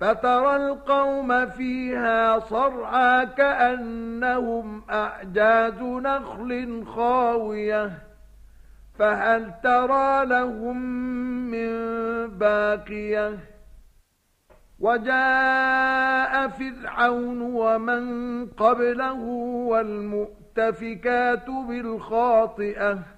فترى القوم فيها صرعا كأنهم أعجاز نخل خاوية. فهل ترى لهم من باقية؟ وجاء فرعون ومن قبله والمؤتفكات بالخاطئة.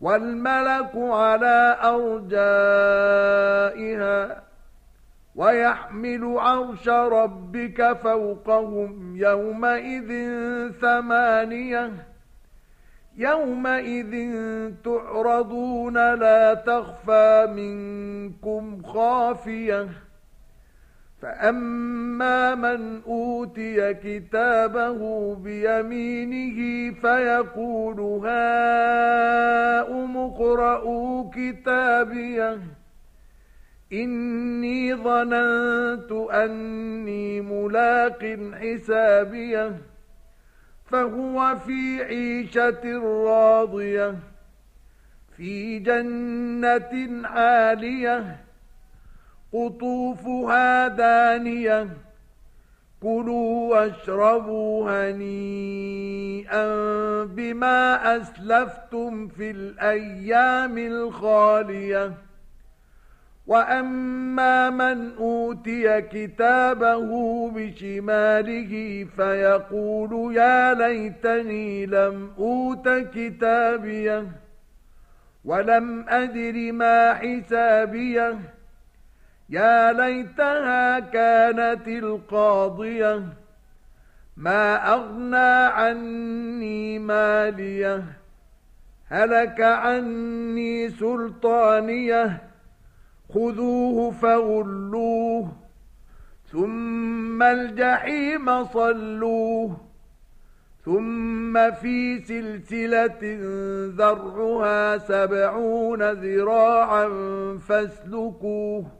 والملك على أرجائها ويحمل عرش ربك فوقهم يومئذ ثمانية يومئذ تعرضون لا تخفى منكم خافية فأما من أوتي كتابه بيمينه فيقول هاؤم اقرءوا كتابيه إني ظننت أني ملاق حسابيه فهو في عيشة راضية في جنة عالية قطوفها دانية. كلوا واشربوا هنيئا بما أسلفتم في الأيام الخالية. وأما من أوتي كتابه بشماله فيقول يا ليتني لم أوت كتابيه ولم أدر ما حسابيه. يا ليتها كانت القاضية ما أغنى عني مالية هلك عني سلطانية خذوه فغلوه ثم الجحيم صلوه ثم في سلسلة ذرعها سبعون ذراعا فاسلكوه.